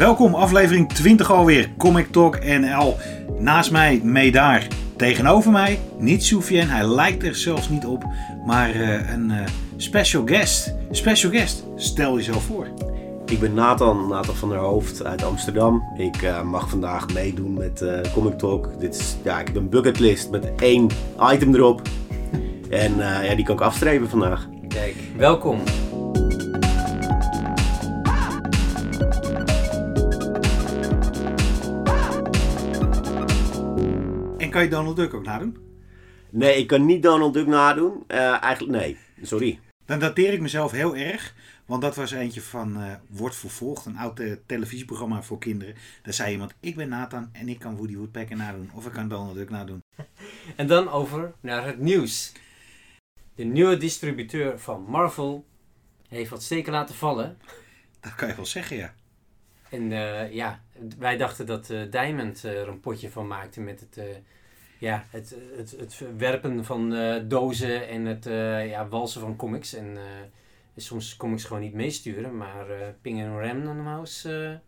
Welkom, aflevering 20 alweer, Comic Talk NL. Naast mij, mee daar. Tegenover mij, niet Soufiane, hij lijkt er zelfs niet op, maar uh, een uh, special guest. Special guest, stel jezelf voor. Ik ben Nathan, Nathan van der Hoofd uit Amsterdam. Ik uh, mag vandaag meedoen met Comic Talk. Dit is, ja, ik heb een bucketlist met één item erop. En ja, die kan ik afstrepen vandaag. Kijk, welkom. Kan je Donald Duck ook nadoen? Nee, ik kan niet Donald Duck nadoen. Uh, eigenlijk, nee. Sorry. Dan dateer ik mezelf heel erg. Want dat was eentje van uh, Wordt Vervolgd, een oud uh, televisieprogramma voor kinderen. Daar zei iemand, ik ben Nathan en ik kan Woody Woodpecker nadoen. Of ik kan Donald Duck nadoen. En dan over naar het nieuws. De nieuwe distributeur van Marvel heeft wat steken laten vallen. Dat kan je wel zeggen, ja. En uh, ja, wij dachten dat uh, Diamond er een potje van maakte met het, uh, ja, het, het, het werpen van dozen en het ja, walsen van comics. En soms comics gewoon niet meesturen, maar Ping en Random House...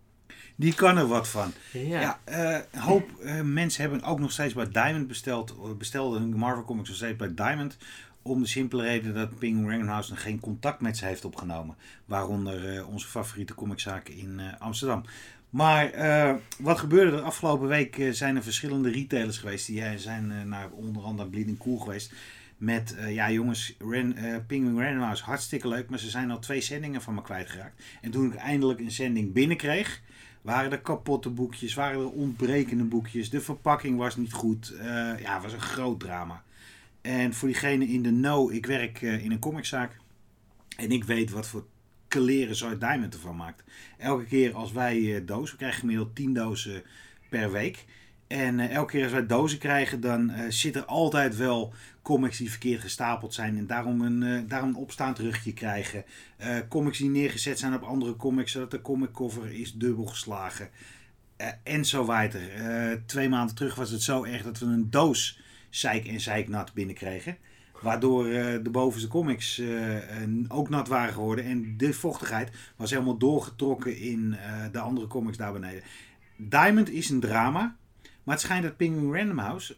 Die kan er wat van. Ja. ja een hoop mensen hebben ook nog steeds bij Diamond besteld, bestelden hun Marvel Comics nog steeds bij Diamond om de simpele reden dat Ping Random House nog geen contact met ze heeft opgenomen. Waaronder onze favoriete comiczaak in Amsterdam. Maar uh, wat gebeurde er afgelopen week? zijn er verschillende retailers geweest. Die zijn naar onder andere Bleeding Cool geweest. Met, ja jongens, Ren, Penguin Random House, hartstikke leuk. Maar ze zijn al twee zendingen van me kwijtgeraakt. En toen ik eindelijk een zending binnenkreeg, waren er kapotte boekjes, waren er ontbrekende boekjes. De verpakking was niet goed. ja, het was een groot drama. En voor diegene in de know, ik werk in een comiczaak. En ik weet wat voor kleren Zoid Diamond ervan maakt. Elke keer als wij uh, dozen, we krijgen gemiddeld 10 dozen per week. En uh, elke keer als wij dozen krijgen, dan zit er altijd wel comics die verkeerd gestapeld zijn. En daarom een, daarom een opstaand rugje krijgen. comics die neergezet zijn op andere comics, zodat de comic cover is dubbel geslagen. en zo weiter. twee maanden terug was het zo erg dat we een doos zeik en zeik nat binnenkregen. Waardoor uh, de bovenste comics uh, ook nat waren geworden. En de vochtigheid was helemaal doorgetrokken in de andere comics daar beneden. Diamond is een drama. Maar het schijnt dat Penguin Random House,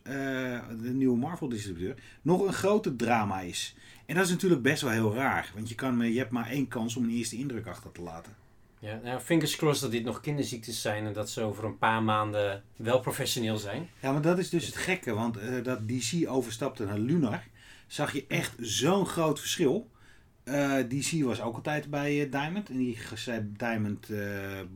de nieuwe Marvel distributeur, nog een groter drama is. En dat is natuurlijk best wel heel raar. Want je, kan, je hebt maar één kans om een eerste indruk achter te laten. Ja, nou, fingers crossed dat dit nog kinderziektes zijn en dat ze over een paar maanden wel professioneel zijn. Ja, maar dat is dus het gekke, want uh, dat DC overstapte naar Lunar, zag je echt zo'n groot verschil. Uh, eh, DC was ook altijd bij uh, Diamond en die zei Diamond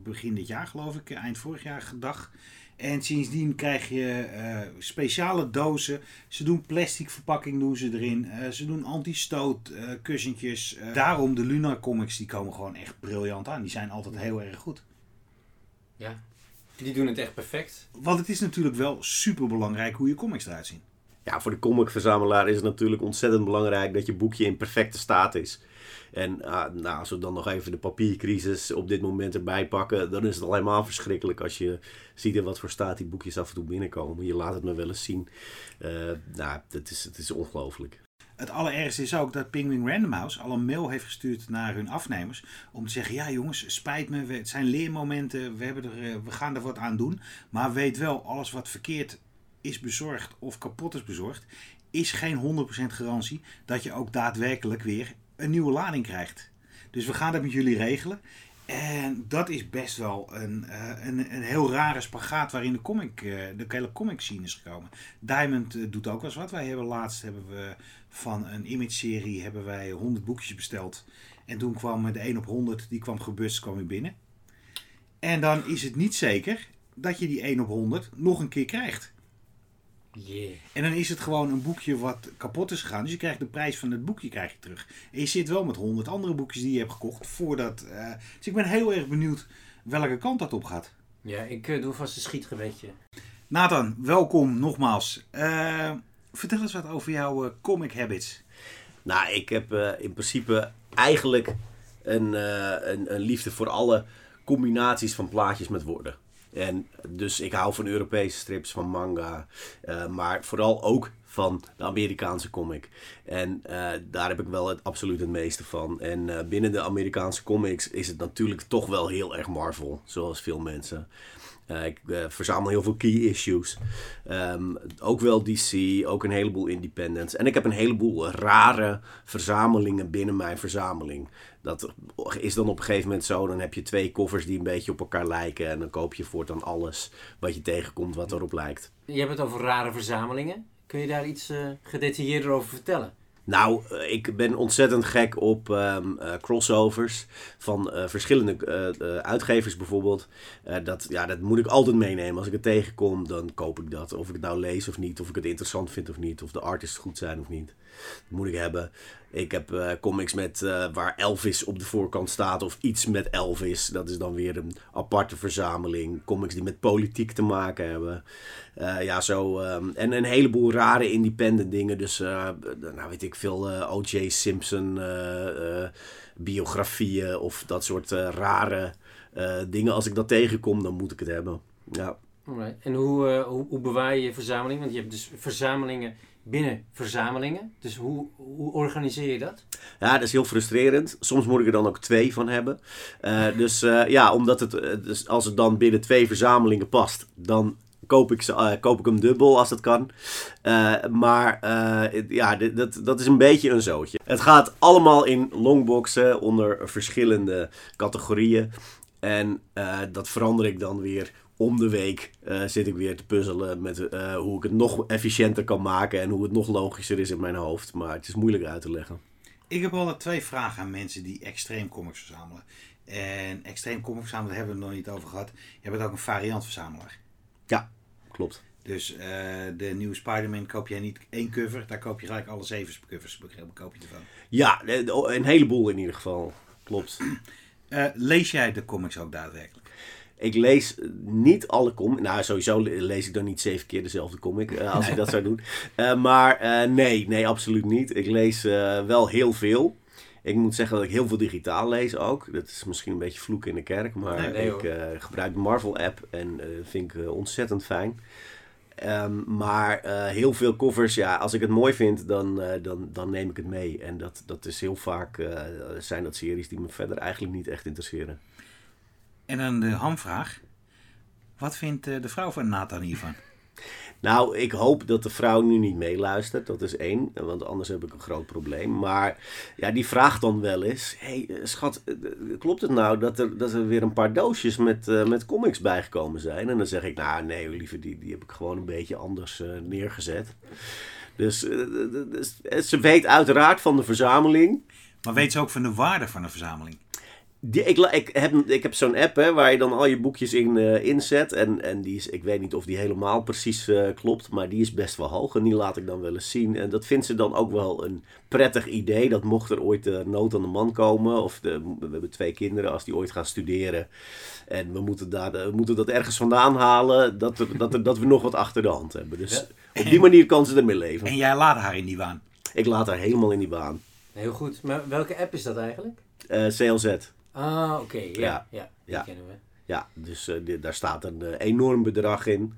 begin dit jaar geloof ik, eind vorig jaar gedag. En sindsdien krijg je uh, speciale dozen. Ze doen plastic verpakking doen ze erin. Uh, ze doen anti-stoot uh, kussentjes. daarom de Lunar comics die komen gewoon echt briljant aan. Die zijn altijd heel erg goed. Ja, die doen het echt perfect. Want het is natuurlijk wel super belangrijk hoe je comics eruit zien. Ja, voor de comicverzamelaar is het natuurlijk ontzettend belangrijk dat je boekje in perfecte staat is. En uh, nou, als we dan nog even de papiercrisis op dit moment erbij pakken, dan is het helemaal verschrikkelijk als je ziet in wat voor staat die boekjes af en toe binnenkomen. Je laat het me wel eens zien. Uh, nou, het is, het is ongelooflijk. Het allerergste is ook dat Penguin Random House al een mail heeft gestuurd naar hun afnemers. Om te zeggen: Ja, jongens, spijt me, het zijn leermomenten, we, hebben er, eh, we gaan er wat aan doen. Maar weet wel, alles wat verkeerd is bezorgd of kapot is bezorgd, is geen 100% garantie dat je ook daadwerkelijk weer een nieuwe lading krijgt. Dus we gaan dat met jullie regelen. En dat is best wel een, uh, een, een heel rare spagaat waarin de, comic, uh, de hele comic scene is gekomen. Diamond uh, doet ook wel eens wat. Wij hebben laatst hebben we van een image serie hebben wij 100 boekjes besteld. En toen kwam de 1 op 100, die kwam gebust, kwam weer binnen. En dan is het niet zeker dat je die 1 op 100 nog een keer krijgt. En dan is het gewoon een boekje wat kapot is gegaan. Dus je krijgt de prijs van het boekje krijg je terug. En je zit wel met honderd andere boekjes die je hebt gekocht voordat. Uh, dus ik ben heel erg benieuwd welke kant dat op gaat. Ja, ik uh, doe vast een schietgebedje. Nathan, welkom nogmaals. Uh, vertel eens wat over jouw comic habits. Nou, ik heb in principe eigenlijk een, een, een liefde voor alle combinaties van plaatjes met woorden. En dus ik hou van Europese strips, van manga. Uh, maar vooral ook van de Amerikaanse comic. En uh, daar heb ik wel het absoluut het meeste van. En uh, binnen de Amerikaanse comics is het natuurlijk toch wel heel erg Marvel, zoals veel mensen. Uh, ik verzamel heel veel key issues. Um, ook wel DC, ook een heleboel independents. En ik heb een heleboel rare verzamelingen binnen mijn verzameling. Dat is dan op een gegeven moment zo. Dan heb je twee koffers die een beetje op elkaar lijken. En dan koop je voortaan alles wat je tegenkomt wat erop lijkt. Je hebt het over rare verzamelingen. Kun je daar iets uh, gedetailleerder over vertellen? Nou, eh, ik ben ontzettend gek op um, uh, crossovers van uh, verschillende uitgevers bijvoorbeeld. dat, ja, dat moet ik altijd meenemen. Als ik het tegenkom, dan koop ik dat. Of ik het nou lees of niet, of ik het interessant vind of niet, of de artists goed zijn of niet. Ik hebben. Ik heb uh, comics met, uh, waar Elvis op de voorkant staat of iets met Elvis. Dat is dan weer een aparte verzameling. Comics die met politiek te maken hebben. Uh, ja, zo. Um, en een heleboel rare independent dingen. Dus, nou weet ik veel, O.J. Simpson biografieën of dat soort rare dingen. Als ik dat tegenkom, dan moet ik het hebben. Ja. En hoe, hoe, hoe bewaar je je verzameling? Want je hebt dus verzamelingen binnen verzamelingen. Dus hoe, hoe organiseer je dat? Ja, dat is heel frustrerend. Soms moet ik er dan ook twee van hebben. Uh, dus uh, ja, omdat het, eh, dus als het dan binnen twee verzamelingen past, dan koop ik, ze, koop ik hem dubbel als dat kan. Maar ja, dat, dat is een beetje een zootje. Het gaat allemaal in longboxen onder verschillende categorieën. En dat verander ik dan weer om de week uh, zit ik weer te puzzelen met uh, hoe ik het nog efficiënter kan maken en hoe het nog logischer is in mijn hoofd. Maar het is moeilijk uit te leggen. Ik heb altijd twee vragen aan mensen die extreem comics verzamelen. En extreem comics verzamelen hebben we het nog niet over gehad. Je hebt ook een variant verzamelaar. Ja, klopt. Dus uh, de nieuwe Spider-Man koop jij niet één cover, daar koop je gelijk alle zeven covers koop je ervan. Ja, een heleboel in ieder geval. Klopt. lees jij de comics ook daadwerkelijk? Ik lees niet alle comics. Nou, sowieso lees ik dan niet zeven keer dezelfde comic uh, als ik dat zou doen. Uh, maar uh, nee, nee, absoluut niet. Ik lees wel heel veel. Ik moet zeggen dat ik heel veel digitaal lees ook. Dat is misschien een beetje vloek in de kerk. Maar nee, nee, ik gebruik de Marvel app en vind ik ontzettend fijn. Um, maar heel veel covers, ja, als ik het mooi vind, dan, dan, dan neem ik het mee. En dat, dat is heel vaak, zijn dat series die me verder eigenlijk niet echt interesseren. En dan de hamvraag. Wat vindt eh, de vrouw van Nathan hiervan? Nou, ik hoop dat de vrouw nu niet meeluistert. Dat is één, want anders heb ik een groot probleem. Maar ja, die vraagt dan wel eens: hey, eh, schat, eh, klopt het nou dat er, dat er weer een paar doosjes met, uh, met comics bijgekomen zijn? En dan zeg ik: Nou, nee, lieve, die, die heb ik gewoon een beetje anders uh, neergezet. Dus, dus ze weet uiteraard van de verzameling. Maar weet ze ook van de waarde van de verzameling? Die, ik, ik, heb, ik heb zo'n app hè, waar je dan al je boekjes in uh, inzet. En, en die is, ik weet niet of die helemaal precies uh, klopt, maar die is best wel hoog. En die laat ik dan wel eens zien. En dat vindt ze dan ook wel een prettig idee. Dat mocht er ooit uh, nood aan de man komen. Of de, we hebben twee kinderen, als die ooit gaan studeren. En we moeten, daar, we moeten dat ergens vandaan halen. Dat, er, dat, er, dat we nog wat achter de hand hebben. Dus ja. op die manier kan ze ermee leven. En jij laat haar in die baan? Ik laat haar helemaal in die baan. Heel goed. Maar welke app is dat eigenlijk? CLZ. Ah, oké. Okay. Ja, ja, ja, die ja. kennen we. Ja, dus uh, die, daar staat een uh, enorm bedrag in.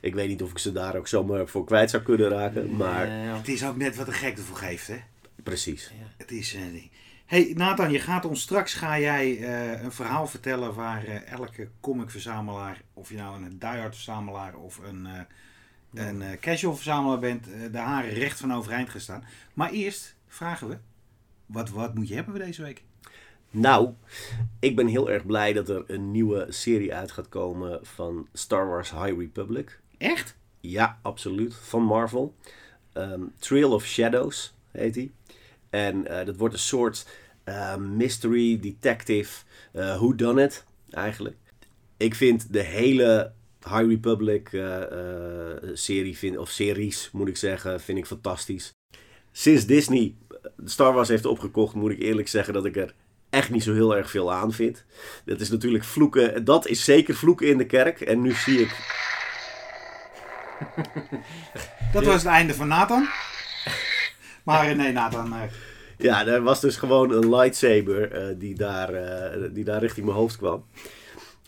Ik weet niet of ik ze daar ook zomaar voor kwijt zou kunnen raken. Maar... Uh, het is ook net wat de gek ervoor geeft, hè? Precies. Ja. Het is... hey, Nathan, je gaat ons straks ga jij een verhaal vertellen waar elke comicverzamelaar, of je nou een diehard verzamelaar of een, een casual verzamelaar bent, de haren recht van overeind gaan staan. Maar eerst vragen we, wat, wat moet je hebben voor deze week? Nou, ik ben heel erg blij dat er een nieuwe serie uit gaat komen van Star Wars High Republic. Echt? Ja, absoluut. Van Marvel. Um, Trail of Shadows heet die. En uh, dat wordt een soort uh, mystery detective uh, who done it eigenlijk. Ik vind de hele High Republic serie vind, of series moet ik zeggen vind ik fantastisch. Sinds Disney Star Wars heeft opgekocht moet ik eerlijk zeggen dat ik er echt niet zo heel erg veel aan vind. Dat is natuurlijk vloeken. Dat is zeker vloeken in de kerk. En nu zie ik. Dat was het einde van Nathan. Maar eh, nee, Nathan. Uh... Ja, er was dus gewoon een lightsaber uh, die, daar, uh, die daar richting mijn hoofd kwam.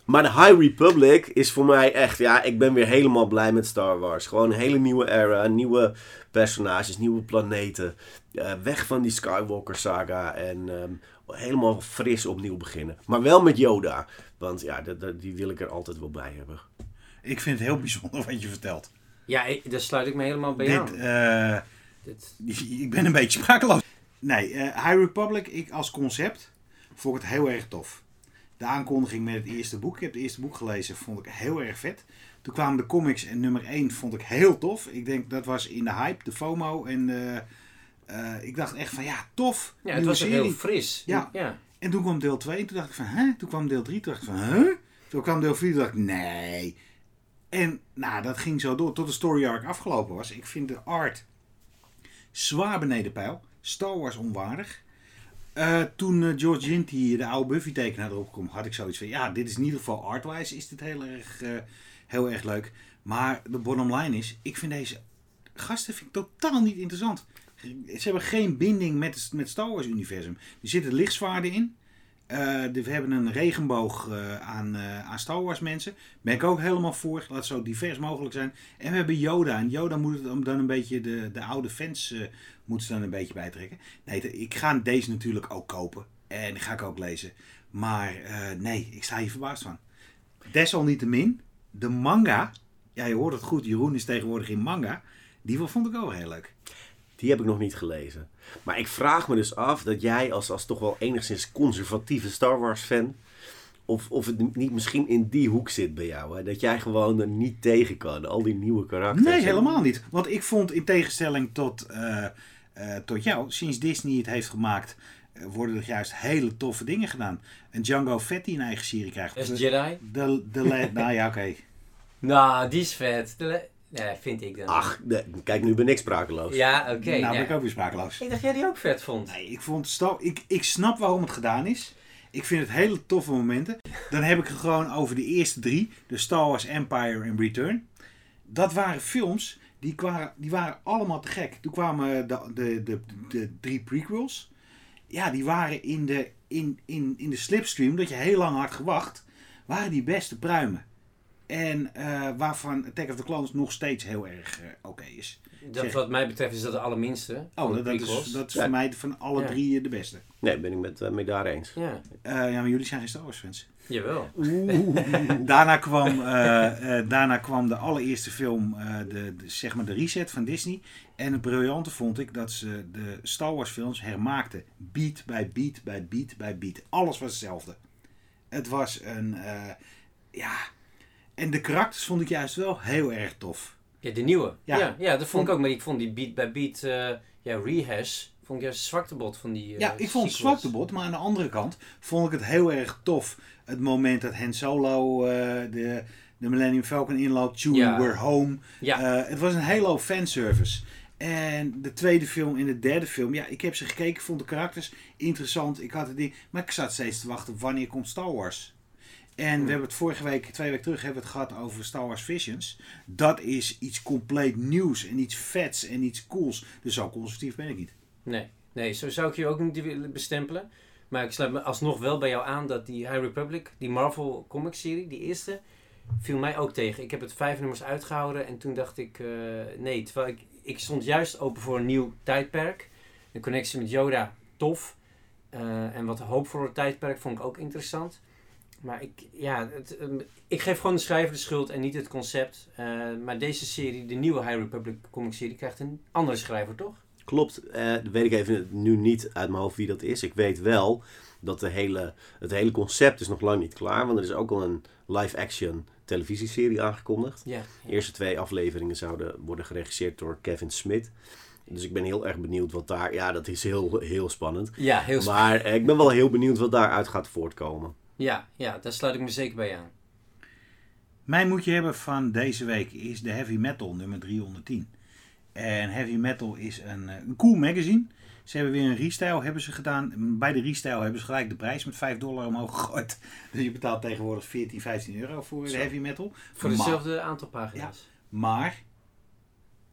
Maar de High Republic is voor mij echt, ja, ik ben weer helemaal blij met Star Wars. Gewoon een hele nieuwe era, nieuwe personages, nieuwe planeten. Uh, weg van die Skywalker saga en um, helemaal fris opnieuw beginnen. Maar wel met Yoda, want ja, die wil ik er altijd wel bij hebben. Ik vind het heel bijzonder wat je vertelt. Ja, ik, daar sluit ik me helemaal bij Dit, aan. Uh, Dit. Ik ben een beetje sprakeloos. Nee, uh, High Republic, ik als concept, vond het heel erg tof. De aankondiging met het eerste boek. Ik heb het eerste boek gelezen, vond ik heel erg vet. Toen kwamen de comics en nummer 1 vond ik heel tof. Ik denk dat was in de hype, de FOMO. En uh, ik dacht echt van ja, tof. Ja, het was heel fris. Ja. ja. En toen kwam deel 2 en toen dacht ik van hè? Toen kwam deel 3, toen dacht ik van hè? Toen kwam deel 4 toen dacht ik nee. En nou, dat ging zo door tot de story arc afgelopen was. Ik vind de art zwaar beneden pijl. Star Wars onwaardig. Uh, toen uh, George Ginty, de oude Buffy-tekenaar, erop kwam, had ik zoiets van: ja, dit is in ieder geval artwise is dit heel erg, heel erg leuk. Maar de bottom line is: ik vind deze gasten vind ik totaal niet interessant. Ze hebben geen binding met het met Star Wars-universum. Er zitten lichtzwaarden in. Uh, we hebben een regenboog uh, aan, uh, aan Star Wars mensen. Ben ik ook helemaal voor. Laat zo divers mogelijk zijn. En we hebben Yoda. En Yoda moet het dan een beetje de, de oude fans moeten ze dan een beetje bijtrekken. Nee, ik ga deze natuurlijk ook kopen. En die ga ik ook lezen. Maar nee, ik sta hier verbaasd van. Desalniettemin, de manga. Ja, je hoort het goed. Jeroen is tegenwoordig in manga. Die vond ik ook heel leuk. Die heb ik nog niet gelezen. Maar ik vraag me dus af dat jij als, als toch wel enigszins conservatieve Star Wars fan... Of, of het niet misschien in die hoek zit bij jou. Hè? Dat jij gewoon er niet tegen kan. Al die nieuwe karakters. Nee, helemaal niet. Want ik vond in tegenstelling tot, uh, uh, tot jou, sinds Disney het heeft gemaakt, uh, worden er juist hele toffe dingen gedaan. Een Django Fett die een eigen serie krijgt. Is Jedi? De, de, nou ja, oké. nou, die is vet. De ja, vind ik dan. Ach, kijk, nu ben ik sprakeloos. Ja, oké. nou, ja. ben ik ook weer sprakeloos. Ik dacht jij die ook vet vond. Nee, ik vond Star... Ik, ik snap waarom het gedaan is. Ik vind het hele toffe momenten. Dan heb ik het gewoon over de eerste drie. De Star Wars Empire en Return. Dat waren films, die, waren, die waren allemaal te gek. Toen kwamen de, de, de, de drie prequels. Ja, die waren in de, in, in, in de slipstream, dat je heel lang had gewacht, waren die beste pruimen. En uh, waarvan Attack of the Clones nog steeds heel erg uh, oké okay is. Dat, wat mij betreft is dat de allerminste. Oh, dat, is, dat is voor mij van alle ja. drie de beste. Nee, ben ik met, uh, met daar eens. Ja. ja, maar jullie zijn geen Star Wars fans. Jawel. daarna, kwam, daarna kwam de allereerste film, de, de, zeg maar de reset van Disney. En het briljante vond ik dat ze de Star Wars films hermaakten. Beat bij beat bij beat bij beat. Alles was hetzelfde. Het was een, ja en de karakters vond ik juist wel heel erg tof. Ja, de nieuwe. Ja, ja, dat vond ik ook. Maar ik vond die beat bij beat, uh, ja, rehash, vond ik juist het zwaktebod van die uh, Ja, ik vond het zwaktebod, maar aan de andere kant vond ik het heel erg tof. Het moment dat Han Solo uh, de, de Millennium Falcon inloopt, ja. we're home. Ja. het was een hele fanservice. En de tweede film en de derde film, ja, ik heb ze gekeken, vond de karakters interessant. Ik had het ding, maar ik zat steeds te wachten wanneer komt Star Wars. En we hebben het vorige week, twee weken terug, hebben we het gehad over Star Wars Visions. Dat is iets compleet nieuws en iets vets en iets cools. Dus zo conservatief ben ik niet. Nee, nee zo zou ik je ook niet willen bestempelen. Maar ik sluit me alsnog wel bij jou aan dat die High Republic, die Marvel comic serie, die eerste, viel mij ook tegen. Ik heb het vijf nummers uitgehouden en toen dacht ik, uh, nee, terwijl ik, ik stond juist open voor een nieuw tijdperk. De connectie met Yoda, tof. Uh, en wat hoopvolle tijdperk vond ik ook interessant. Maar ik, ja, het, um, ik geef gewoon de schrijver de schuld en niet het concept. Uh, maar deze serie, de nieuwe High Republic comic serie, krijgt een andere schrijver, toch? Klopt. Uh, weet ik even nu niet uit mijn hoofd wie dat is. Ik weet wel dat de hele, het hele concept is nog lang niet klaar. Want er is ook al een live-action televisieserie aangekondigd. Ja, ja. De eerste twee afleveringen zouden worden geregisseerd door Kevin Smith. Dus ik ben heel erg benieuwd wat daar... Ja, dat is heel, heel spannend. Ja, heel spannend. Maar uh, ik ben wel heel benieuwd wat daaruit gaat voortkomen. Ja, ja, daar sluit ik me zeker bij aan. Mijn moetje hebben van deze week is de Heavy Metal nummer 310. En Heavy Metal is een, eh, een cool magazine. Ze hebben weer een restyle hebben ze gedaan. Bij de restyle hebben ze gelijk de prijs met 5 dollar omhoog gegooid. Dus je betaalt tegenwoordig 14, 15 euro voor de heavy metal. Voor hetzelfde aantal pagina's. Ja, maar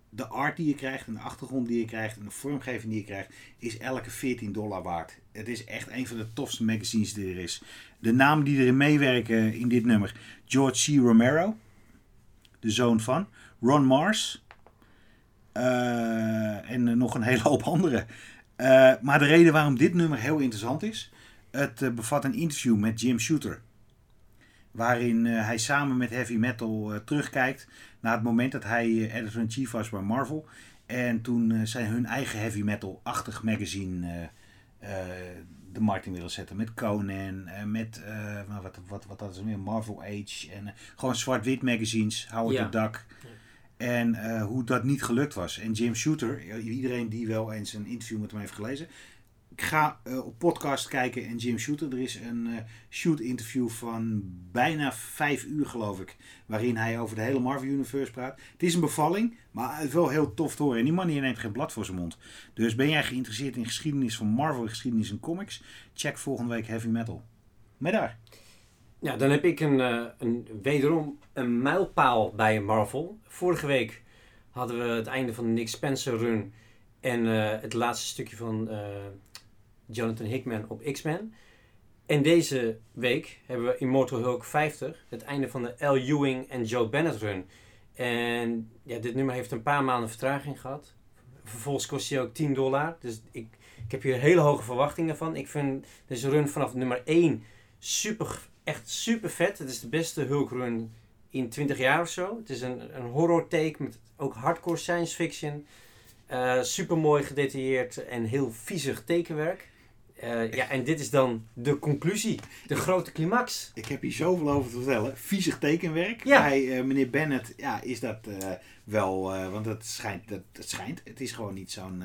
de art die je krijgt en de achtergrond die je krijgt en de vormgeving die je krijgt, is elke 14 dollar waard. Het is echt een van de tofste magazines die er is. De namen die erin meewerken in dit nummer: George C. Romero, de zoon van, Ron Mars uh, en nog een hele hoop andere. Uh, maar de reden waarom dit nummer heel interessant is, het uh, bevat een interview met Jim Shooter. Waarin hij samen met heavy metal terugkijkt naar het moment dat hij editor-in-chief was bij Marvel. En toen zij hun eigen heavy metal-achtig magazine de markt in willen zetten. Met Conan, met wat, wat, wat dat is meer, Marvel Age. En gewoon zwart-wit magazines, Howard ja. the Duck. En uh, hoe dat niet gelukt was. En Jim Shooter, iedereen die wel eens een interview met hem heeft gelezen. Ik ga uh, op podcast kijken en Jim Shooter. Er is een uh, shoot interview van bijna vijf uur geloof ik. Waarin hij over de hele Marvel Universe praat. Het is een bevalling, maar wel heel tof te horen. En die man die neemt geen blad voor zijn mond. Dus ben jij geïnteresseerd in geschiedenis van Marvel, geschiedenis en comics? Check volgende week Heavy Metal. Met daar. Ja, dan heb ik een, uh, een, wederom een mijlpaal bij Marvel. Vorige week hadden we het einde van de Nick Spencer run en het laatste stukje van Jonathan Hickman op X-Men. En deze week hebben we Immortal Hulk 50, het einde van de L. Ewing en Joe Bennett run. En ja, dit nummer heeft een paar maanden vertraging gehad. Vervolgens kost hij ook 10 dollar. Dus ik, ik heb hier hele hoge verwachtingen van. Ik vind deze run vanaf nummer 1 super echt super vet. Het is de beste Hulk run in 20 jaar of zo. Het is een, een horror take met ook hardcore science fiction. Uh, super mooi gedetailleerd en heel viezig tekenwerk. Uh, ja, en dit is dan de conclusie, de grote climax. Ik heb hier zoveel over te vertellen. Viezig tekenwerk. Ja. Bij uh, meneer Bennett ja, is dat wel, want het schijnt, dat, het schijnt. Het is gewoon niet zo'n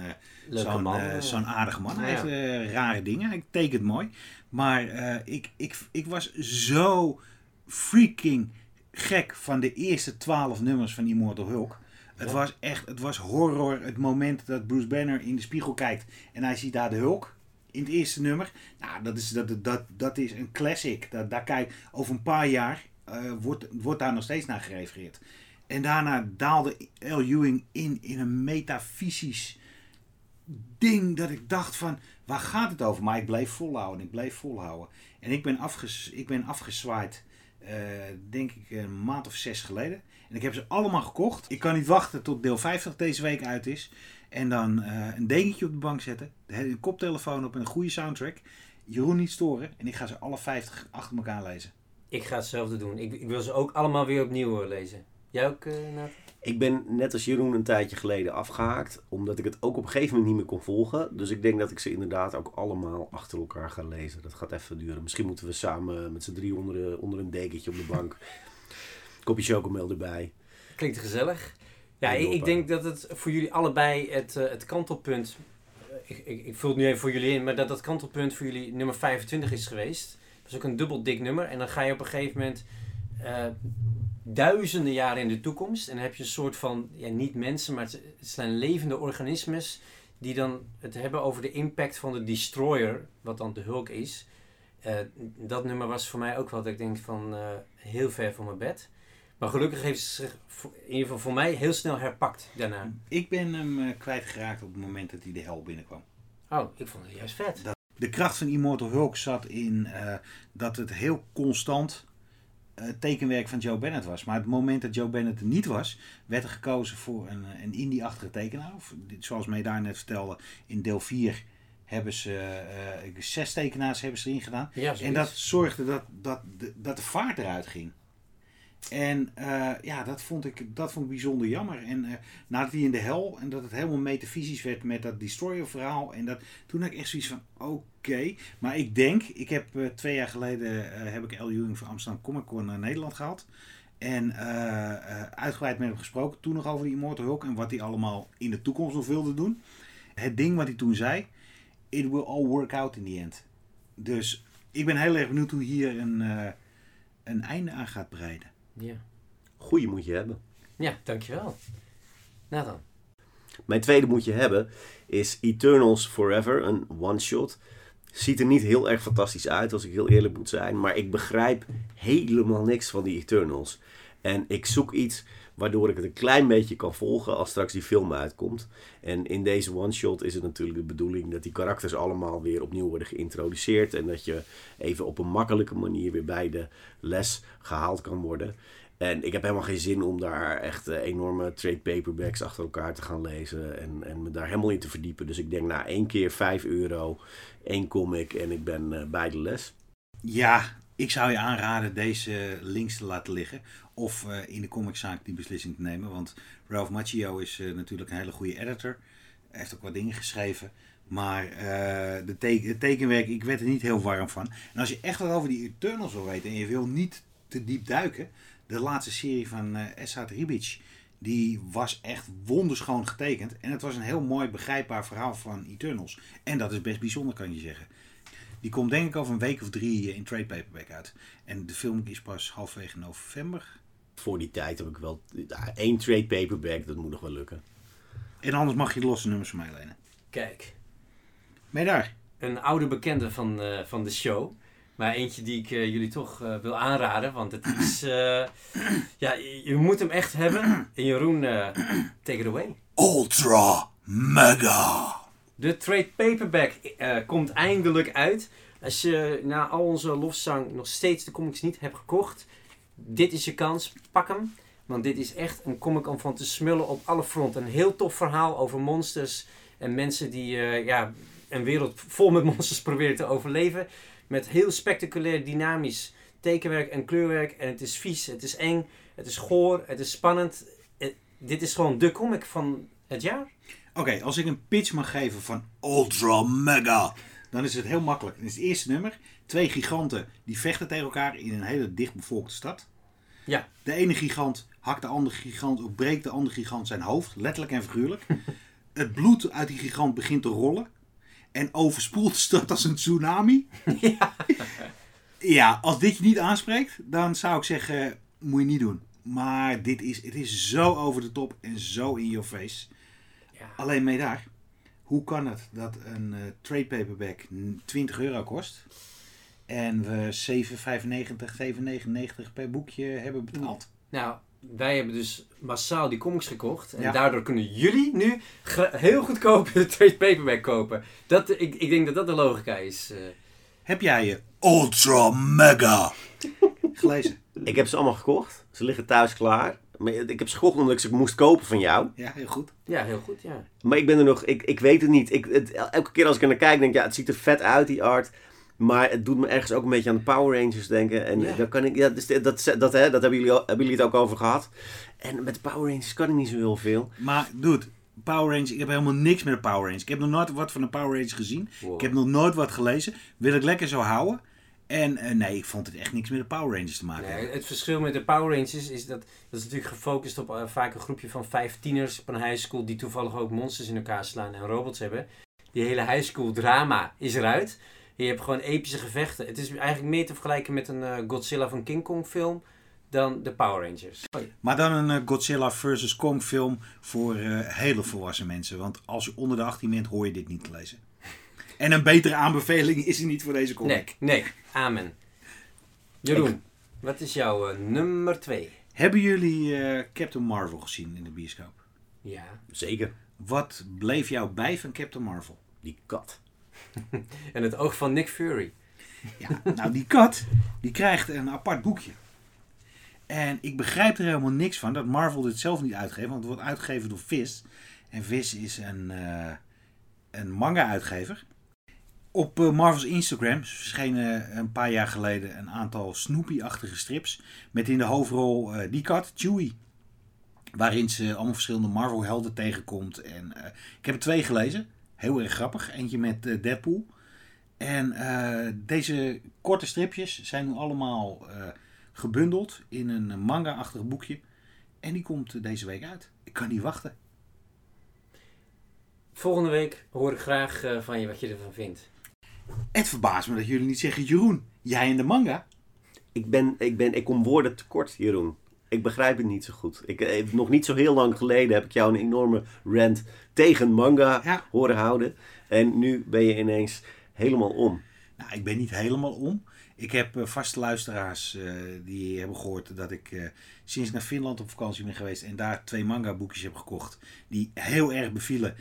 zo'n zo'n aardige man. Hij heeft rare dingen. Hij tekent mooi. Maar ik, ik, ik was zo freaking gek van de eerste twaalf nummers van Immortal Hulk. Het was echt, het was horror. Het moment dat Bruce Banner in de spiegel kijkt en hij ziet daar de Hulk in het eerste nummer. Nou, dat is, dat, dat, dat is een classic. Daar kijk, over een paar jaar uh, wordt, wordt daar nog steeds naar gerefereerd. En daarna daalde L. Ewing in, in een metafysisch ding dat ik dacht van, waar gaat het over? Maar ik bleef volhouden, ik bleef volhouden. En ik ben, afges, ik ben afgezwaaid, uh, denk ik een maand of zes geleden. En ik heb ze allemaal gekocht. Ik kan niet wachten tot deel 50 deze week uit is. En dan uh, een dekentje op de bank zetten, een koptelefoon op en een goede soundtrack. Jeroen niet storen en ik ga ze alle 50 achter elkaar lezen. Ik ga hetzelfde doen. Ik, ik wil ze ook allemaal weer opnieuw eh, lezen. Jij ook, uh, Nathan? Ik ben net als Jeroen een tijdje geleden afgehaakt, omdat ik het ook op een gegeven moment niet meer kon volgen. Dus ik denk dat ik ze inderdaad ook allemaal achter elkaar ga lezen. Dat gaat even duren. Misschien moeten we samen met z'n drie onder, onder een dekentje op de bank. Kopje chocomel erbij. Klinkt gezellig. Ja, ik, ik, denk dat het voor jullie allebei het, uh, het kantelpunt. Ik, ik, ik vul het nu even voor jullie in, maar dat dat kantelpunt voor jullie nummer 25 is geweest. Dat is ook een dubbel dik nummer. En dan ga je op een gegeven moment. Uh, duizenden jaren in de toekomst. En dan heb je een soort van, ja, niet mensen, maar het, zijn levende organismes die dan het hebben over de impact van de destroyer, wat dan de Hulk is. Uh, dat nummer was voor mij ook wat ik denk van uh, heel ver van mijn bed. Maar gelukkig heeft ze zich in ieder geval voor mij heel snel herpakt daarna. Ik ben hem uh, kwijtgeraakt op het moment dat hij de hel binnenkwam. Oh, ik vond het juist vet. Dat, de kracht van Immortal Hulk zat in dat het heel constant uh, tekenwerk van Joe Bennett was. Maar het moment dat Joe Bennett er niet was, werd er gekozen voor een, een indie-achtige tekenaar. Of, zoals mij daar net vertelde, in deel 4 hebben ze uh, zes tekenaars hebben ze erin gedaan. Ja, en dat zorgde dat, dat, dat de vaart eruit ging. En uh, ja, dat vond, ik, dat vond ik bijzonder jammer. En uh, nadat hij in de hel, en dat het helemaal metafysisch werd met dat Destroyer verhaal. En dat, toen had ik echt zoiets van, oké. Maar ik denk, ik heb uh, twee jaar geleden, heb ik L. Ewing van Amsterdam Comic Con naar Nederland gehad. En uitgebreid met hem gesproken, toen nog over die Immortal Hulk en wat hij allemaal in de toekomst nog wilde doen. Het ding wat hij toen zei, it will all work out in the end. Dus ik ben heel erg benieuwd hoe hier een, een einde aan gaat breiden. Ja. Goeie moet je hebben. Ja, dankjewel. Nou dan. Mijn tweede moet je hebben is Eternals Forever, een one-shot. Ziet er niet heel erg fantastisch uit, als ik heel eerlijk moet zijn. Maar ik begrijp helemaal niks van die Eternals. En ik zoek iets Waardoor ik het een klein beetje kan volgen als straks die film uitkomt. En in deze one-shot is het natuurlijk de bedoeling dat die karakters allemaal weer opnieuw worden geïntroduceerd. En dat je even op een makkelijke manier weer bij de les gehaald kan worden. En ik heb helemaal geen zin om daar echt eh, enorme trade paperbacks achter elkaar te gaan lezen. En, en me daar helemaal in te verdiepen. Dus ik denk, nou, één keer 5 euro, één comic en ik ben uh, bij de les. Ja, ik zou je aanraden deze links te laten liggen. Of uh, in de comiczaak die beslissing te nemen. Want Ralph Macchio is natuurlijk een hele goede editor. Hij heeft ook wat dingen geschreven. Maar de teken, het tekenwerk, ik werd er niet heel warm van. En als je echt wat over die Eternals wil weten en je wil niet te diep duiken de laatste serie van uh, Ribic, die was echt wonderschoon getekend. En het was een heel mooi begrijpbaar verhaal van Eternals. En dat is best bijzonder, kan je zeggen. Die komt denk ik over een week of drie eh, in trade paperback uit. En de film is pas halfwege november. Voor die tijd heb ik wel één trade paperback, dat moet nog wel lukken. En anders mag je de losse nummers van mij lenen. Kijk. Ben je daar? Een oude bekende van, uh, van de show. Maar eentje die ik uh, jullie toch uh, wil aanraden, want het is... Uh, ja, je moet hem echt hebben. En Jeroen, take it away. Ultra Mega. De trade paperback komt eindelijk uit. Als je na al onze lofzang nog steeds de comics niet hebt gekocht, dit is je kans. Pak hem. Want dit is echt een comic om van te smullen op alle fronten. Een heel tof verhaal over monsters en mensen die ja, een wereld vol met monsters proberen te overleven. Met heel spectaculair, dynamisch tekenwerk en kleurwerk. En het is vies, het is eng, het is goor, het is spannend. dit is gewoon de comic van het jaar. Oké, als ik een pitch mag geven van Ultra Mega, dan is het heel makkelijk. Het is het eerste nummer. Twee giganten die vechten tegen elkaar in een hele dichtbevolkte stad. Ja. De ene gigant hakt de andere gigant of breekt de andere gigant zijn hoofd, letterlijk en figuurlijk. het bloed uit die gigant begint te rollen en overspoelt de stad als een tsunami. Ja. ja, als dit je niet aanspreekt, dan zou ik zeggen, moet je niet doen. Maar dit is, het is zo over de top en zo in your face. Ja. Alleen mee daar. Hoe kan het dat een uh, trade paperback 20 euro kost en we 7,95, 7,99 per boekje hebben betaald? Nou, wij hebben dus massaal die comics gekocht. En daardoor kunnen jullie nu heel goedkoop de trade paperback kopen. Dat, ik, ik denk dat dat de logica is. Uh. Heb jij je Ultra Mega gelezen? Ik heb ze allemaal gekocht. Ze liggen thuis klaar. Maar ik heb ze gekocht omdat ik ze moest kopen van jou. Ja, heel goed. Ja, heel goed, ja. Maar ik ben er nog... Ik, ik weet het niet. Ik, het, elke keer als ik er naar kijk, denk ik... Ja, het ziet er vet uit, die art. Maar het doet me ergens ook een beetje aan de Power Rangers denken. En Ja. daar kan ik, ja, dus dat, dat, dat, hè, dat hebben, jullie, al- hebben jullie het ook over gehad. En met de Power Rangers kan ik niet zo heel veel. Maar dude, Power Rangers, ik heb helemaal niks met de Power Rangers. Ik heb nog nooit wat van de Power Rangers gezien. Wow. Ik heb nog nooit wat gelezen. Wil ik lekker zo houden. En eh, nee, ik vond het echt niks met de Power Rangers te maken Nee, het verschil met de Power Rangers is dat dat is natuurlijk gefocust op eh, vaak een groepje van vijf tieners op een high school die toevallig ook monsters in elkaar slaan en robots hebben. Die hele high school drama is eruit. Je hebt gewoon epische gevechten. Het is eigenlijk meer te vergelijken met een eh, Godzilla van King Kong film dan de Power Rangers. Maar dan een eh, Godzilla vs. Kong film voor eh, hele volwassen mensen. Want als je onder de 18 bent, hoor je dit niet te lezen. En een betere aanbeveling is er niet voor deze comic. Nee, nee, amen. Jeroen, wat is jouw nummer twee? Hebben jullie eh, Captain Marvel gezien in de bioscoop? Ja. Zeker. Wat bleef jou bij van Captain Marvel? Die kat. En het oog van Nick Fury. Ja, nou die kat, die krijgt een apart boekje. En ik begrijp er helemaal niks van dat Marvel dit zelf niet uitgeeft, want het wordt uitgegeven door Viz. En Viz is een, eh, een manga-uitgever. Op eh, Marvel's Instagram verschenen een paar jaar geleden een aantal Snoopy-achtige strips. Met in de hoofdrol eh, die kat, Chewie. Waarin ze allemaal verschillende Marvel-helden tegenkomt. En, ik heb er twee gelezen. Heel erg grappig. Eentje met eh, Deadpool. En eh, deze korte stripjes zijn nu allemaal eh, gebundeld in een manga-achtig boekje. En die komt deze week uit. Ik kan niet wachten. Volgende week hoor ik graag van je wat je ervan vindt. Het verbaast me dat jullie niet zeggen, Jeroen, jij en de manga. Ik, ben, ik, ben, ik kom woorden tekort, Jeroen. Ik begrijp het niet zo goed. Ik, eh, nog niet zo heel lang geleden heb ik jou een enorme rant tegen manga Ja. horen houden. En nu ben je ineens helemaal om. Nou, ik ben niet helemaal om. Ik heb uh, vaste luisteraars uh, die hebben gehoord dat ik uh, sinds naar Finland op vakantie ben geweest en daar twee manga boekjes heb gekocht die heel erg bevielen.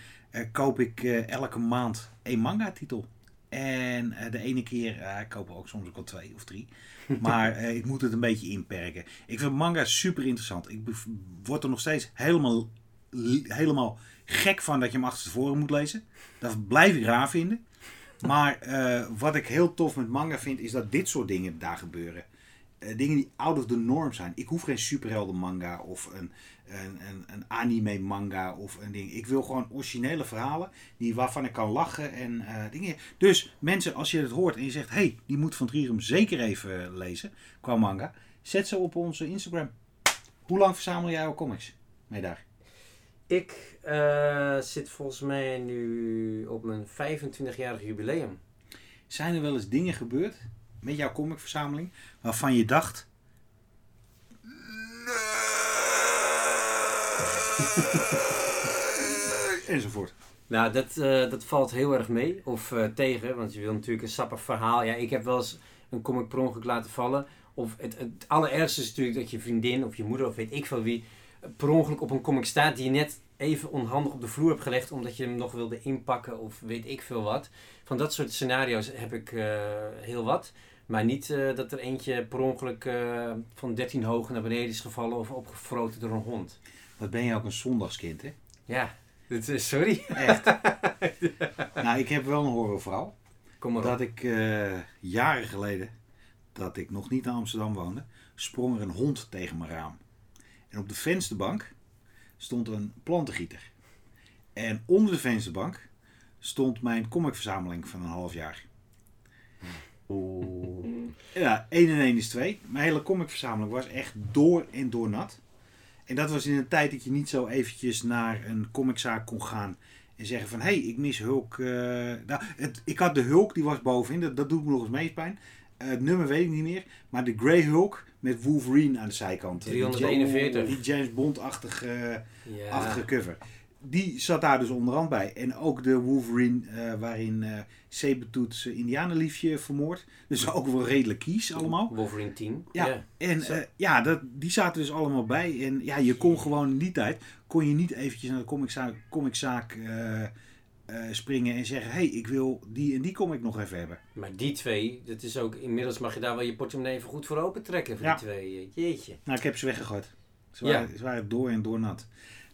koop ik elke maand een manga titel. En de ene keer, ik koop er ook soms ook al twee of drie. Maar ik moet het een beetje inperken. Ik vind manga super interessant. Ik word er nog steeds helemaal, helemaal gek van dat je hem achter tevoren moet lezen. Dat blijf ik raar vinden. Maar uh, wat ik heel tof met manga vind, is dat dit soort dingen daar gebeuren. Uh, dingen die out of the norm zijn. Ik hoef geen superhelden manga of een, een, een, een, anime manga of een ding. Ik wil gewoon originele verhalen die, waarvan ik kan lachen en uh, dingen. Dus mensen, als je het hoort en je zegt, hey, die moet Van Trierum zeker even lezen qua manga. Zet ze op onze Instagram. Hoe lang verzamel jij jouw comics mee daar? Ik uh, zit volgens mij nu op mijn 25-jarig jubileum. Zijn er wel eens dingen gebeurd met jouw comicverzameling waarvan je dacht. Enzovoort. Nou, dat, uh, dat valt heel erg mee. Of uh, tegen, want je wil natuurlijk een sappig verhaal. Ja, ik heb wel eens een comic per ongeluk laten vallen. Of het, het allerergste is natuurlijk dat je vriendin of je moeder of weet ik veel wie per ongeluk op een comic staat die je net even onhandig op de vloer hebt gelegd omdat je hem nog wilde inpakken of weet ik veel wat. Van dat soort scenario's heb ik uh, heel wat. Maar niet uh, dat er eentje per ongeluk uh, van 13 hoog naar beneden is gevallen of opgefroten door een hond. Wat ben je ook een zondagskind, hè? Ja, dit is, sorry. Echt. nou, ik heb wel een horrorverhaal. Kom maar Dat op. ik jaren geleden, dat ik nog niet in Amsterdam woonde, sprong er een hond tegen mijn raam. En op de vensterbank stond een plantengieter. En onder de vensterbank stond mijn comicverzameling van een half jaar. Oeh. Ja, 1 en 1 is 2. Mijn hele comicverzameling was echt door en door nat. En dat was in een tijd dat je niet zo eventjes naar een comiczaak kon gaan en zeggen van... hé, hey, ik mis Hulk. Uh, nou, het, ik had de Hulk, die was bovenin. Dat, dat doet me nog eens meest pijn. Uh, het nummer weet ik niet meer. Maar de Grey Hulk met Wolverine aan de zijkant. 341. Die, James Bond-achtige ja. cover. Die zat daar dus onderhand bij. En ook de Wolverine uh, waarin uh, Sabretooth Indianenliefje vermoord. Dus ook wel redelijk kies allemaal. Wolverine 10. Ja, en uh, ja, dat, die zaten dus allemaal bij. En ja, je kon gewoon in die tijd, kon je niet eventjes naar de comiczaak, comiczaak uh, springen en zeggen: hey, ik wil die en die comic nog even hebben. Maar die twee, dat is ook, inmiddels mag je daar wel je portemonnee even goed voor open trekken voor die twee. Jeetje. Nou, ik heb ze weggegooid. Ze waren, ja. ze waren door en door nat.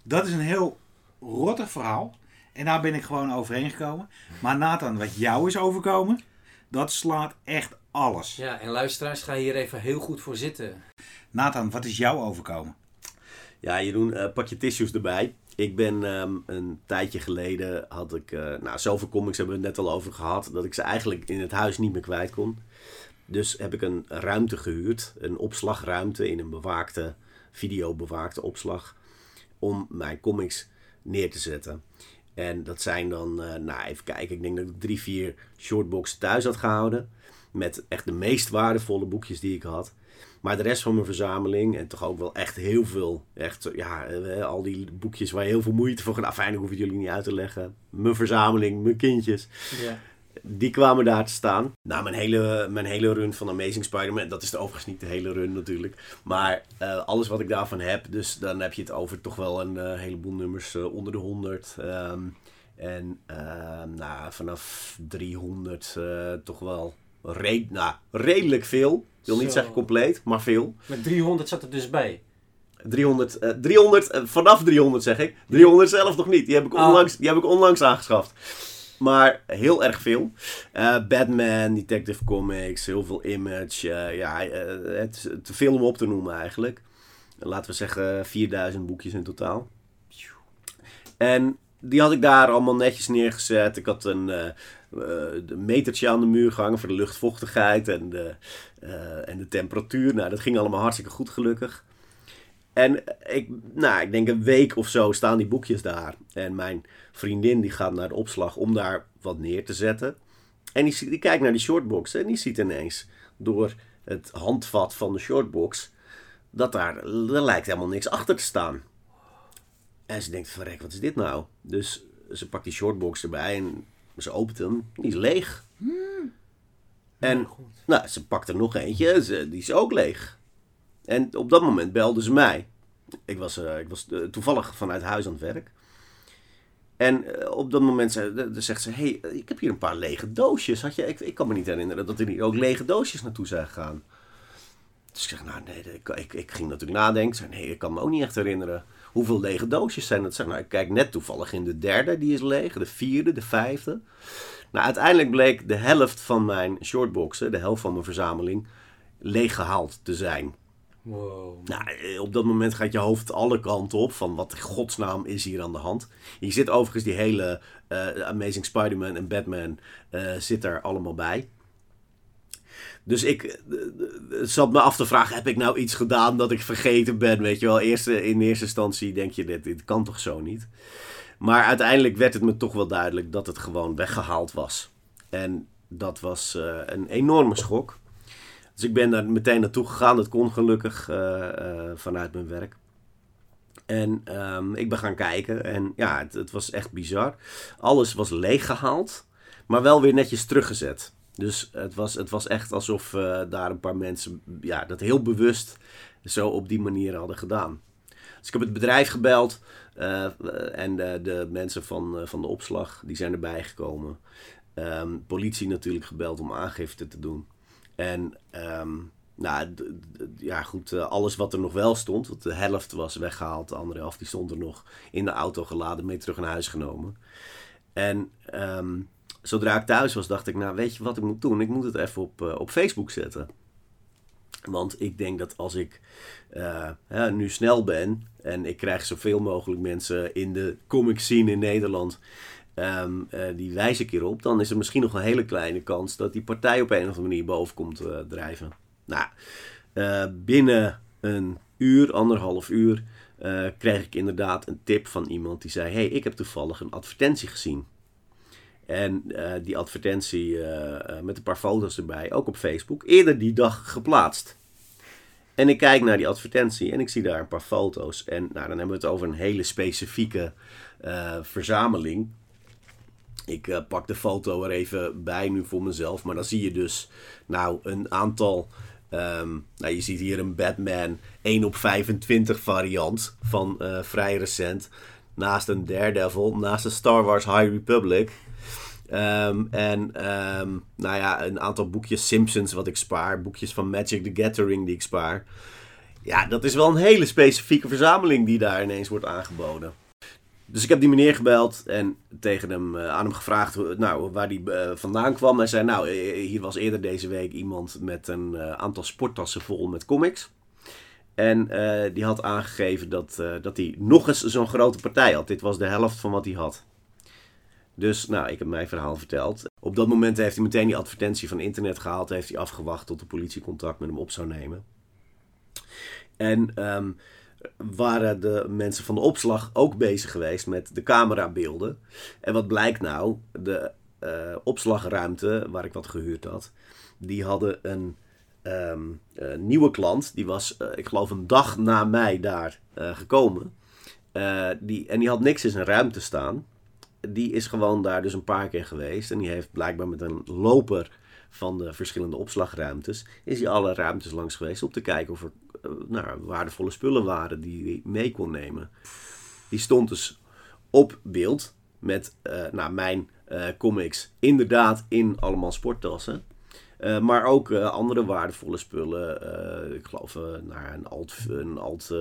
Dat is een heel rottig verhaal. En daar ben ik gewoon overheen gekomen. Maar Nathan, wat jou is overkomen, dat slaat echt alles. Ja, en luisteraars, ga hier even heel goed voor zitten. Nathan, wat is jou overkomen? Ja, Jeroen, uh, pak je tissues erbij. Ik ben um, een tijdje geleden had ik, uh, nou zoveel comics hebben we het net al over gehad, dat ik ze eigenlijk in het huis niet meer kwijt kon. Dus heb ik een ruimte gehuurd, een opslagruimte in een bewaakte, videobewaakte opslag, om mijn comics neer te zetten. En dat zijn dan, uh, nou even kijken, ik denk dat ik drie, vier shortboxen thuis had gehouden. Met echt de meest waardevolle boekjes die ik had. Maar de rest van mijn verzameling, en toch ook wel echt heel veel, echt, ja, eh, al die boekjes waar je heel veel moeite voor gaat. Fijn, hoef ik jullie niet uit te leggen. Mijn verzameling, mijn kindjes. Ja. Die kwamen daar te staan. Nou, mijn hele, mijn hele run van Amazing Spider-Man, dat is de overigens niet de hele run natuurlijk. Maar uh, alles wat ik daarvan heb, dus dan heb je het over toch wel een uh, heleboel nummers uh, onder de 100. Um, en ehm, nou, vanaf 300 toch wel red, nou, redelijk veel. Ik wil niet zeggen compleet, maar veel. Met 300 zat er dus bij. 300, uh, 300 uh, vanaf 300 zeg ik. 300 zelf nog niet. Die heb ik ah. onlangs, die heb ik onlangs aangeschaft. Maar heel erg veel. Uh, Batman, Detective Comics, heel veel Image. Uh, ja, uh, het te veel om op te noemen eigenlijk. Laten we zeggen 4000 boekjes in totaal. En die had ik daar allemaal netjes neergezet. Ik had een, uh, metertje aan de muur gehangen voor de luchtvochtigheid en de, en de temperatuur. Nou, dat ging allemaal hartstikke goed gelukkig. En ik, nou, ik denk een week of zo staan die boekjes daar. En mijn vriendin die gaat naar de opslag om daar wat neer te zetten. En die, die kijkt naar die shortbox en die ziet ineens door het handvat van de shortbox dat daar, er lijkt helemaal niks achter te staan. En ze denkt, verrek, wat is dit nou? Dus ze pakt die shortbox erbij en ze opent hem, die is leeg. Hmm. En nou, ze pakte nog eentje, ze, die is ook leeg. En op dat moment belde ze mij. Ik was, uh, ik was uh, toevallig vanuit huis aan het werk. En uh, op dat moment zei, zegt ze: hey, ik heb hier een paar lege doosjes. Had je, ik, ik kan me niet herinneren dat er hier ook lege doosjes naartoe zijn gegaan. Dus ik zeg: Nou, nee, ik, ik, ik ging natuurlijk nadenken. Zei, nee, ik kan me ook niet echt herinneren. Hoeveel lege doosjes zijn dat? Zeg, nou, ik kijk net toevallig in de derde, die is leeg. De vierde, de vijfde. Nou, uiteindelijk bleek de helft van mijn shortboxen, de helft van mijn verzameling, leeggehaald te zijn. Nou, eh, op dat moment gaat je hoofd alle kanten op van wat godsnaam is hier aan de hand. Je zit overigens die hele uh, Amazing Spider-Man en Batman uh, zit er allemaal bij. Dus ik zat me af te vragen, heb ik nou iets gedaan dat ik vergeten ben? Weet je wel, eerste, in eerste instantie denk je, dit, dit kan toch zo niet? Maar uiteindelijk werd het me toch wel duidelijk dat het gewoon weggehaald was. En dat was een enorme schok. Dus ik ben daar meteen naartoe gegaan. Dat kon gelukkig uh, uh, vanuit mijn werk. En um, ik ben gaan kijken. En ja, het, het, was echt bizar. Alles was leeggehaald. Maar wel weer netjes teruggezet. Dus het was, het was echt alsof uh, daar een paar mensen ja, dat heel bewust zo op die manier hadden gedaan. Dus ik heb het bedrijf gebeld. en de, de mensen van, van de opslag die zijn erbij gekomen. Um, politie natuurlijk gebeld om aangifte te doen. En um, nou, ja goed, alles wat er nog wel stond, want de helft was weggehaald, de andere helft die stond er nog in de auto geladen, mee terug naar huis genomen. En um, zodra ik thuis was, dacht ik, nou weet je wat ik moet doen? Ik moet het even op, uh, op Facebook zetten. Want ik denk dat als ik ja, nu snel ben en ik krijg zoveel mogelijk mensen in de comic scene in Nederland Um, uh, die wijs ik hierop, dan is er misschien nog een hele kleine kans dat die partij op een of andere manier boven komt uh, drijven. Nou, uh, binnen een uur, anderhalf uur, kreeg ik inderdaad een tip van iemand die zei: hey, ik heb toevallig een advertentie gezien. En die advertentie met een paar foto's erbij, ook op Facebook, eerder die dag geplaatst. En ik kijk naar die advertentie en ik zie daar een paar foto's. En nou, dan hebben we het over een hele specifieke verzameling. Ik uh, pak de foto er even bij nu voor mezelf. Maar dan zie je dus nou een aantal. Um, nou, je ziet hier een Batman 1 op 25 variant van uh, vrij recent. Naast een Daredevil, naast een Star Wars High Republic. Um, en um, nou ja, een aantal boekjes Simpsons wat ik spaar. Boekjes van Magic the Gathering die ik spaar. Ja, dat is wel een hele specifieke verzameling die daar ineens wordt aangeboden. Dus ik heb die meneer gebeld en tegen hem, uh, aan hem gevraagd nou, waar hij uh, vandaan kwam. Hij zei, nou, hier was eerder deze week iemand met een aantal sporttassen vol met comics. En die had aangegeven dat, dat hij nog eens zo'n grote partij had. Dit was de helft van wat hij had. Dus, nou, ik heb mijn verhaal verteld. Op dat moment heeft hij meteen die advertentie van internet gehaald. Heeft hij afgewacht tot de politie contact met hem op zou nemen. En... Um, waren de mensen van de opslag ook bezig geweest met de camerabeelden. En wat blijkt nou? De uh, opslagruimte waar ik wat gehuurd had, die hadden een uh, nieuwe klant. Die was, uh, ik geloof, een dag na mij daar gekomen. die, en die had niks in zijn ruimte staan. Die is gewoon daar dus een paar keer geweest. En die heeft blijkbaar met een loper van de verschillende opslagruimtes, is hij alle ruimtes langs geweest om te kijken of er nou, waardevolle spullen waren die hij mee kon nemen. Die stond dus op beeld met uh, nou, mijn uh, comics inderdaad in allemaal sporttassen. Uh, maar ook andere waardevolle spullen. ik geloof naar een alt, een alt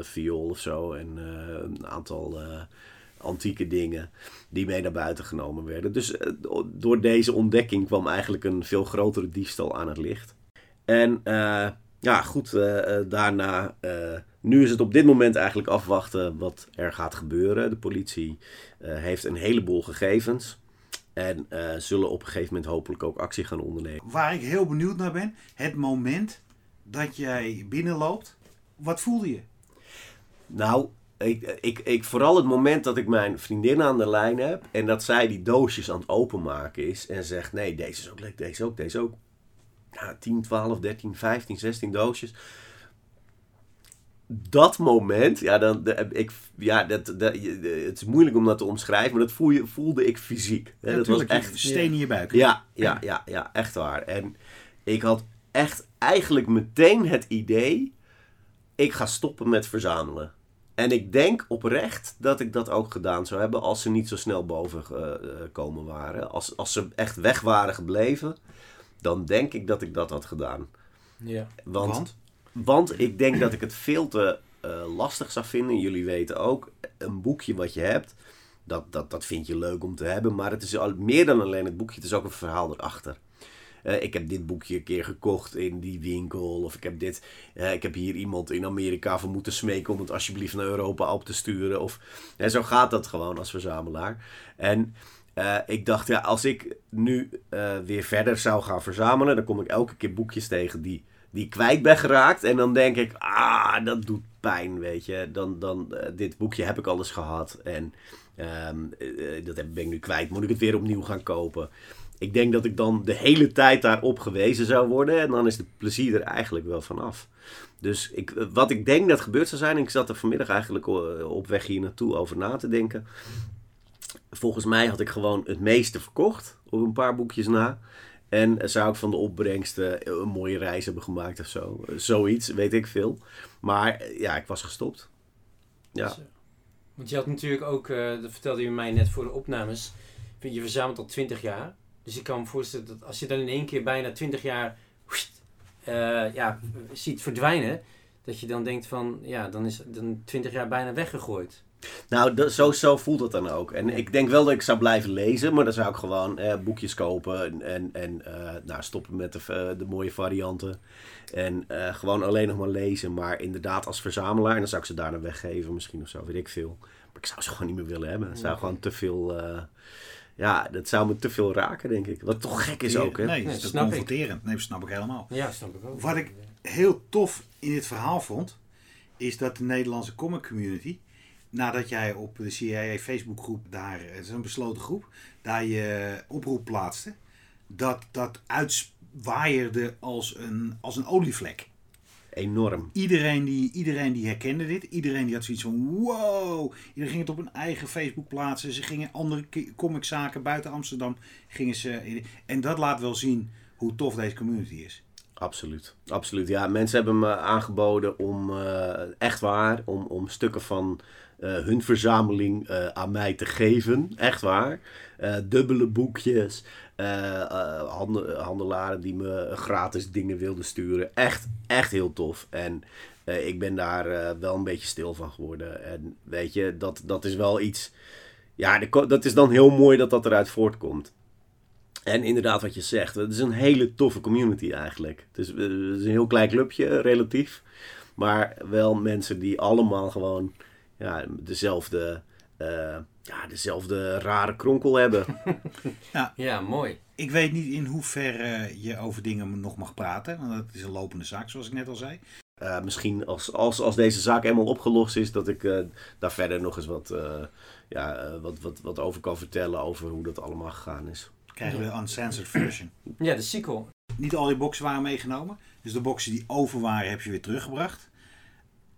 viool of zo. En een aantal antieke dingen die mee naar buiten genomen werden. Dus door deze ontdekking kwam eigenlijk een veel grotere diefstal aan het licht. En ja, goed, uh, daarna. Uh, nu is het op dit moment eigenlijk afwachten wat er gaat gebeuren. De politie heeft een heleboel gegevens. En zullen op een gegeven moment hopelijk ook actie gaan ondernemen. Waar ik heel benieuwd naar ben, het moment dat jij binnenloopt, wat voelde je? Nou, ik, ik, ik, vooral het moment dat ik mijn vriendin aan de lijn heb en dat zij die doosjes aan het openmaken is en zegt: Nee, deze is ook leuk, deze ook, deze ook ja, 10, 12, 13, 15, 16 doosjes. dat moment, ja, dan, de, ik, ja dat, dat, het is moeilijk om dat te omschrijven, maar dat voel je, voelde ik fysiek. Hè? dat was echt steen in je buik. Ja, ja, ja, ja, echt waar. En ik had echt eigenlijk meteen het idee, ik ga stoppen met verzamelen. En ik denk oprecht dat ik dat ook gedaan zou hebben als ze niet zo snel boven gekomen waren. Als, als ze echt weg waren gebleven, dan denk ik dat ik dat had gedaan. Ja. Want, want? ik denk dat ik het veel te uh, lastig zou vinden. Jullie weten ook, een boekje wat je hebt, dat, dat, dat vind je leuk om te hebben. Maar het is al meer dan alleen het boekje, het is ook een verhaal erachter. Uh, ik heb dit boekje een keer gekocht in die winkel. Of ik heb dit. Uh, ik heb hier iemand in Amerika voor moeten smeken om het alsjeblieft naar Europa op te sturen. Of uh, zo gaat dat gewoon als verzamelaar. En ik dacht, ja, als ik nu weer verder zou gaan verzamelen, dan kom ik elke keer boekjes tegen die, die ik kwijt ben geraakt. En dan denk ik, ah, dat doet pijn, weet je. Dan, dan, dit boekje heb ik alles gehad. En um, dat ben ik nu kwijt. Moet ik het weer opnieuw gaan kopen? ik denk dat ik dan de hele tijd daarop gewezen zou worden. En dan is de plezier er eigenlijk wel vanaf. Dus ik, wat ik denk dat gebeurd zou zijn. Ik zat er vanmiddag eigenlijk op weg hier naartoe over na te denken. Volgens mij had ik gewoon het meeste verkocht. Op een paar boekjes na. En zou ik van de opbrengsten een mooie reis hebben gemaakt of zo. Zoiets, weet ik veel. Maar ja, ik was gestopt. Ja. Want je had natuurlijk ook, uh, dat vertelde je mij net voor de opnames. Je verzamelt al 20 jaar. Dus ik kan me voorstellen dat als je dan in één keer bijna 20 jaar uh, ja, ziet verdwijnen, dat je dan denkt van ja, dan is dan 20 jaar bijna weggegooid. Nou, zo, zo voelt het dan ook. En ik denk wel dat ik zou blijven lezen, maar dan zou ik gewoon eh, boekjes kopen en, en, en uh, nou, stoppen met de, uh, de mooie varianten. En gewoon alleen nog maar lezen, maar inderdaad als verzamelaar. En dan zou ik ze daarna weggeven, misschien of zo, weet ik veel. Maar ik zou ze gewoon niet meer willen hebben. Het zou gewoon te veel ja, dat zou me te veel raken, denk ik. Wat toch gek is ook, hè? Nee, dat is confronterend. Nee, dat snap ik helemaal. Ja, snap ik ook. Wat ik heel tof in dit verhaal vond, is dat de Nederlandse comic community, nadat jij op de CIA Facebookgroep daar, het is een besloten groep, daar je oproep plaatste, dat dat uitwaaierde als een, als een olievlek enorm. Iedereen die, iedereen die herkende dit. Iedereen die had zoiets van wow. Iedereen ging het op een eigen Facebook plaatsen. Ze gingen andere comiczaken buiten Amsterdam. Gingen ze, en dat laat wel zien hoe tof deze community is. Absoluut, absoluut. Ja, mensen hebben me aangeboden om, uh, echt waar, om, om stukken van hun verzameling uh, aan mij te geven. Echt waar. dubbele boekjes, handelaren die me gratis dingen wilden sturen. Echt, echt heel tof. En ik ben daar wel een beetje stil van geworden. En weet je, dat, dat is wel iets. Ja, dat is dan heel mooi dat dat eruit voortkomt. En inderdaad, wat je zegt, het is een hele toffe community eigenlijk. Het is, het is een heel klein clubje, relatief. Maar wel mensen die allemaal gewoon ja, dezelfde uh, ja, dezelfde rare kronkel hebben. ja. ja, mooi. Ik weet niet in hoeverre je over dingen nog mag praten, want dat is een lopende zaak, zoals ik net al zei. Uh, misschien als, als, als deze zaak eenmaal opgelost is, dat ik uh, daar verder nog eens wat, ja, wat, wat, wat over kan vertellen over hoe dat allemaal gegaan is. Krijgen we de uncensored version. Ja, de sequel. Niet al die boxen waren meegenomen. Dus de boxen die over waren heb je weer teruggebracht.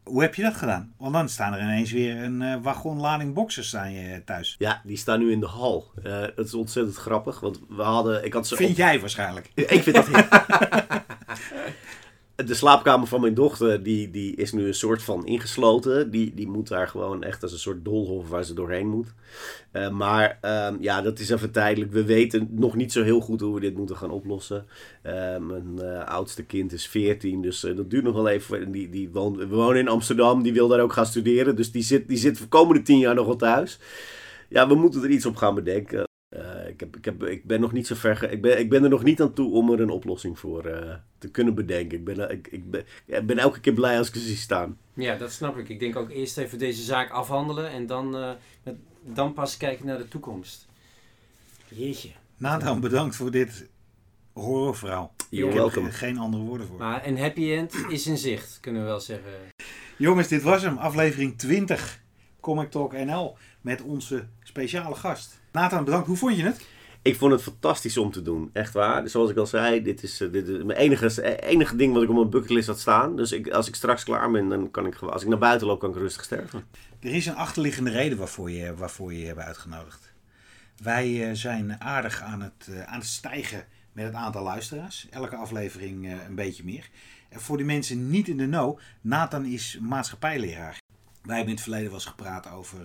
Hoe heb je dat gedaan? Want dan staan er ineens weer een uh, wagonlading boxers staan je thuis. Ja, die staan nu in de hal. Uh, het is ontzettend grappig, want we hadden... Ik had ze vind jij waarschijnlijk? Ik vind dat heel... de slaapkamer van mijn dochter, die, die is nu een soort van ingesloten. Die, die moet daar gewoon echt als een soort dolhof waar ze doorheen moet. Uh, maar um, ja, dat is even tijdelijk. We weten nog niet zo heel goed hoe we dit moeten gaan oplossen. Uh, mijn uh, oudste kind is 14, dus dat duurt nog wel even. Die, die woont, we wonen in Amsterdam, die wil daar ook gaan studeren. Dus die zit, die zit de komende tien jaar nog wel thuis. Ja, we moeten er iets op gaan bedenken. Ik, heb, ik, heb, ik ben nog niet zo ver. Ik ben, ik ben er nog niet aan toe om er een oplossing voor uh, te kunnen bedenken. Ik ben, ik, ik, ben, ik ben elke keer blij als ik ze zie staan. Ja, dat snap ik. Ik denk ook eerst even deze zaak afhandelen en dan, uh, met, dan pas kijken naar de toekomst. Jeetje. Nathan, bedankt voor dit horrorverhaal. You're welcome. Geen andere woorden voor. Maar een happy end is in zicht, kunnen we wel zeggen. Jongens, dit was hem. Aflevering 20. Comic Talk NL met onze speciale gast. Nathan, bedankt. Hoe vond je het? Ik vond het fantastisch om te doen. Echt waar. Zoals ik al zei, dit is, dit is mijn enige, enige ding wat ik op mijn bucketlist had staan. Dus ik, als ik straks klaar ben, dan kan ik als ik naar buiten loop, kan ik rustig sterven. Er is een achterliggende reden waarvoor je, waarvoor je hebben uitgenodigd. Wij zijn aardig aan het, aan het stijgen met het aantal luisteraars. Elke aflevering een beetje meer. En voor die mensen niet in de know, Nathan is maatschappijleraar. Wij hebben in het verleden wel eens gepraat over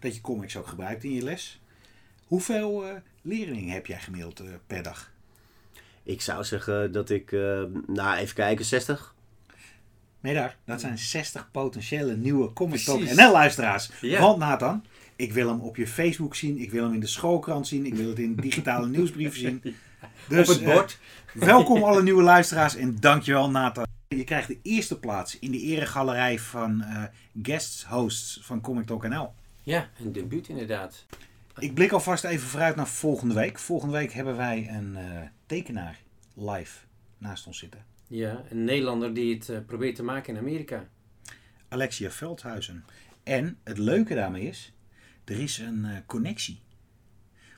dat je comics ook gebruikt in je les. Hoeveel uh, leerlingen heb jij gemiddeld uh, per dag? Ik zou zeggen dat ik, nou even kijken, 60. Nee daar, dat zijn 60 potentiële nieuwe Comic Talk NL luisteraars. Ja. Want Nathan, ik wil hem op je Facebook zien, ik wil hem in de schoolkrant zien, ik wil het in digitale nieuwsbrieven zien. Dus, op het bord. welkom alle nieuwe luisteraars en dankjewel Nathan. Je krijgt de eerste plaats in de eregalerij van uh, guest hosts van Comic Talk NL. Ja, een debuut inderdaad. Ik blik alvast even vooruit naar volgende week. Volgende week hebben wij een uh, tekenaar live naast ons zitten. Ja, een Nederlander die het uh, probeert te maken in Amerika. Alexia Veldhuizen. En het leuke daarmee is, er is een connectie.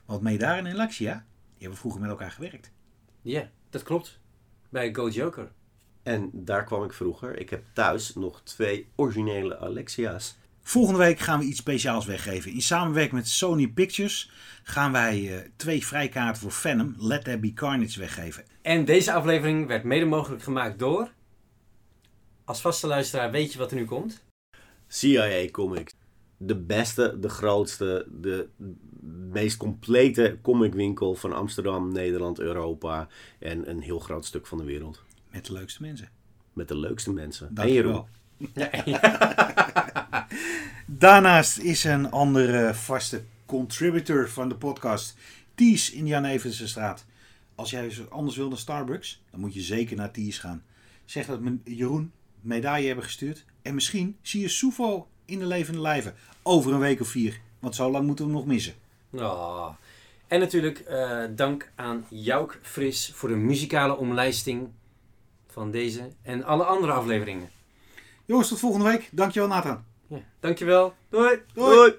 Want Meedar en Alexia, die hebben vroeger met elkaar gewerkt. Ja, dat klopt. Bij Go Joker. En daar kwam ik vroeger. Ik heb thuis nog twee originele Alexia's. Volgende week gaan we iets speciaals weggeven. In samenwerking met Sony Pictures gaan wij uh, twee vrijkaarten voor Venom, Let There Be Carnage, weggeven. En deze aflevering werd mede mogelijk gemaakt door... Als vaste luisteraar weet je wat er nu komt? CIA Comics. De beste, de grootste, de meest complete comicwinkel van Amsterdam, Nederland, Europa en een heel groot stuk van de wereld. Met de leukste mensen. Met de leukste mensen. Dank je wel. Daarnaast is een andere vaste contributor van de podcast. Ties in Jan Evensenstraat. Als jij anders wil dan Starbucks, dan moet je zeker naar Ties gaan. Zeg dat we Jeroen medaille hebben gestuurd. En misschien zie je Soufo in de levende lijven. Over een week of vier. Want zo lang moeten we hem nog missen. Oh. En natuurlijk uh, dank aan Jouk Fris voor de muzikale omlijsting van deze en alle andere afleveringen. Jongens, tot volgende week. Dankjewel, Nathan. Ja. Dankjewel. Doei. Doei.